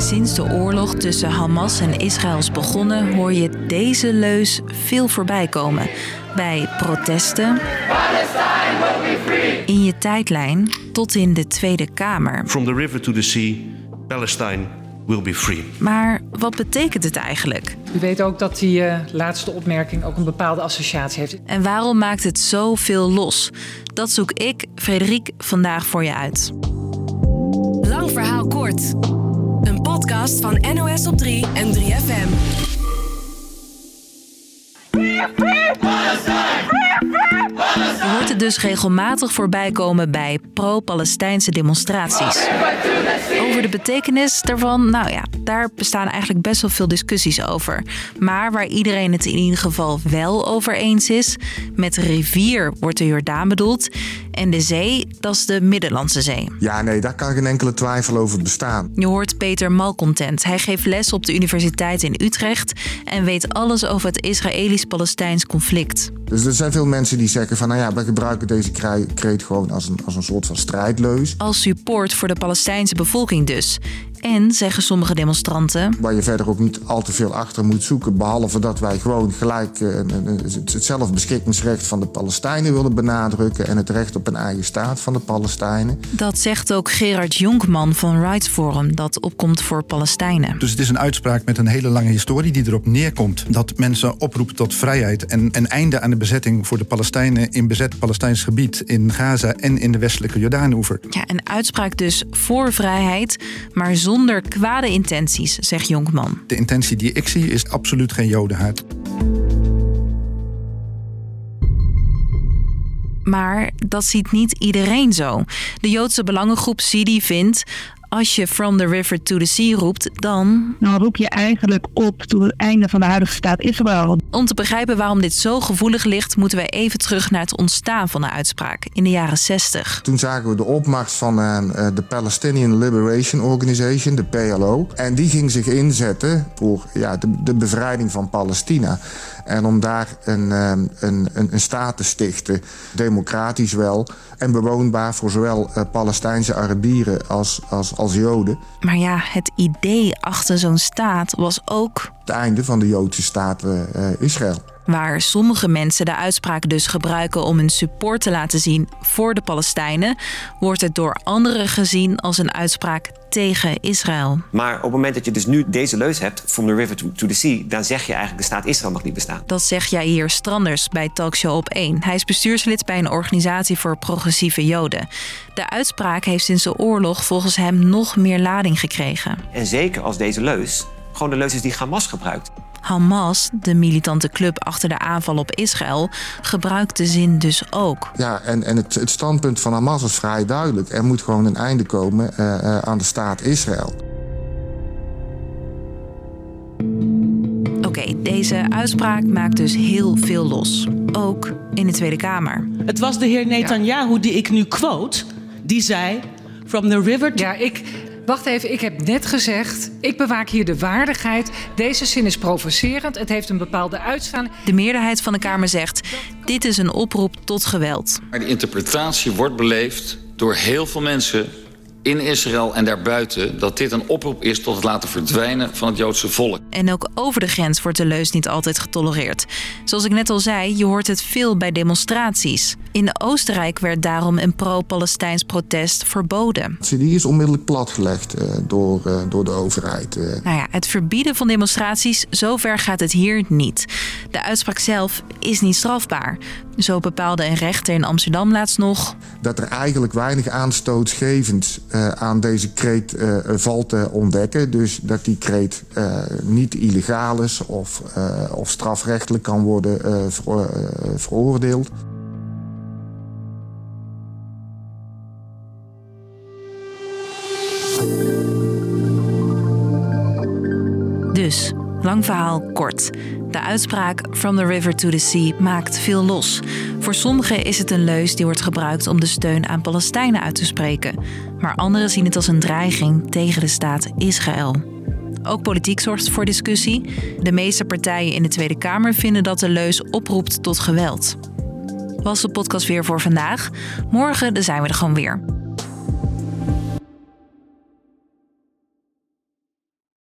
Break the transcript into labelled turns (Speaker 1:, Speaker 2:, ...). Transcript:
Speaker 1: Sinds de oorlog tussen Hamas en Israël is begonnen, hoor je deze leus veel voorbij komen. Bij protesten, in je tijdlijn tot in de Tweede Kamer.
Speaker 2: From the river to the sea, Palestine will be free.
Speaker 1: Maar wat betekent het eigenlijk?
Speaker 3: U weet ook dat die uh, laatste opmerking ook een bepaalde associatie heeft.
Speaker 1: En waarom maakt het zoveel los? Dat zoek ik, Frederik, vandaag voor je uit.
Speaker 4: Lang verhaal kort. Podcast van NOS op 3 en 3FM.
Speaker 1: Het dus regelmatig voorbij komen bij pro-Palestijnse demonstraties. Over de betekenis daarvan, nou ja, daar bestaan eigenlijk best wel veel discussies over. Maar waar iedereen het in ieder geval wel over eens is, met rivier wordt de Jordaan bedoeld en de zee, dat is de Middellandse Zee.
Speaker 5: Ja, nee, daar kan geen enkele twijfel over bestaan.
Speaker 1: Je hoort Peter Malcontent. Hij geeft les op de Universiteit in Utrecht en weet alles over het Israëlisch-Palestijns conflict.
Speaker 5: Dus er zijn veel mensen die zeggen van, nou ja, gebruiken deze kreet gewoon als een, als een soort van strijdleus.
Speaker 1: Als support voor de Palestijnse bevolking dus. En, zeggen sommige demonstranten...
Speaker 5: Waar je verder ook niet al te veel achter moet zoeken... behalve dat wij gewoon gelijk uh, het zelfbeschikkingsrecht van de Palestijnen willen benadrukken... en het recht op een eigen staat van de Palestijnen.
Speaker 1: Dat zegt ook Gerard Jonkman van Rights Forum... dat opkomt voor Palestijnen.
Speaker 6: Dus het is een uitspraak met een hele lange historie die erop neerkomt... dat mensen oproepen tot vrijheid en een einde aan de bezetting... voor de Palestijnen in bezet Palestijns gebied... in Gaza en in de westelijke Jordaanoever.
Speaker 1: Ja, een uitspraak dus voor vrijheid, maar zonder zonder kwade intenties, zegt Jonkman.
Speaker 6: De intentie die ik zie is absoluut geen jodenhaat.
Speaker 1: Maar dat ziet niet iedereen zo. De Joodse belangengroep Sidi vindt als je From the River to the Sea roept, dan.
Speaker 7: Dan roep je eigenlijk op tot het einde van de huidige staat Israël.
Speaker 1: Om te begrijpen waarom dit zo gevoelig ligt, moeten we even terug naar het ontstaan van de uitspraak in de jaren 60.
Speaker 5: Toen zagen we de opmacht van uh, de Palestinian Liberation Organization, de PLO. En die ging zich inzetten voor ja, de, de bevrijding van Palestina. En om daar een, een, een, een staat te stichten, democratisch wel en bewoonbaar voor zowel Palestijnse Arabieren als, als, als Joden.
Speaker 1: Maar ja, het idee achter zo'n staat was ook.
Speaker 5: Het einde van de Joodse staat uh, Israël.
Speaker 1: Waar sommige mensen de uitspraak dus gebruiken om hun support te laten zien voor de Palestijnen, wordt het door anderen gezien als een uitspraak tegen Israël.
Speaker 8: Maar op het moment dat je dus nu deze leus hebt, from the river to, to the sea, dan zeg je eigenlijk de staat Israël mag niet bestaan.
Speaker 1: Dat zegt Jair Stranders bij Talkshow op 1. Hij is bestuurslid bij een organisatie voor progressieve Joden. De uitspraak heeft sinds de oorlog volgens hem nog meer lading gekregen.
Speaker 8: En zeker als deze leus gewoon de leus is die Hamas gebruikt.
Speaker 1: Hamas, de militante club achter de aanval op Israël, gebruikt de zin dus ook.
Speaker 5: Ja, en, en het, het standpunt van Hamas is vrij duidelijk. Er moet gewoon een einde komen uh, uh, aan de staat Israël.
Speaker 1: Oké, okay, deze uitspraak maakt dus heel veel los. Ook in de Tweede Kamer.
Speaker 9: Het was de heer Netanyahu die ik nu quote, die zei... From the river to...
Speaker 3: Ja, ik, Wacht even, ik heb net gezegd, ik bewaak hier de waardigheid. Deze zin is provocerend, het heeft een bepaalde uitstraling.
Speaker 1: De meerderheid van de Kamer zegt, dit is een oproep tot geweld.
Speaker 10: Maar de interpretatie wordt beleefd door heel veel mensen in Israël en daarbuiten dat dit een oproep is tot het laten verdwijnen van het Joodse volk.
Speaker 1: En ook over de grens wordt de leus niet altijd getolereerd. Zoals ik net al zei, je hoort het veel bij demonstraties. In Oostenrijk werd daarom een pro-Palestijns protest verboden.
Speaker 5: Die is onmiddellijk platgelegd uh, door, uh, door de overheid. Uh.
Speaker 1: Nou ja, het verbieden van demonstraties, zover gaat het hier niet. De uitspraak zelf is niet strafbaar. Zo bepaalde een rechter in Amsterdam laatst nog...
Speaker 5: dat er eigenlijk weinig aanstootgevend aan deze kreet uh, valt te ontdekken. Dus dat die kreet uh, niet illegaal is of, of strafrechtelijk kan worden ver, veroordeeld.
Speaker 1: Lang verhaal kort. De uitspraak From the River to the Sea maakt veel los. Voor sommigen is het een leus die wordt gebruikt om de steun aan Palestijnen uit te spreken. Maar anderen zien het als een dreiging tegen de staat Israël. Ook politiek zorgt voor discussie. De meeste partijen in de Tweede Kamer vinden dat de leus oproept tot geweld. Was de podcast weer voor vandaag? Morgen zijn we er gewoon weer.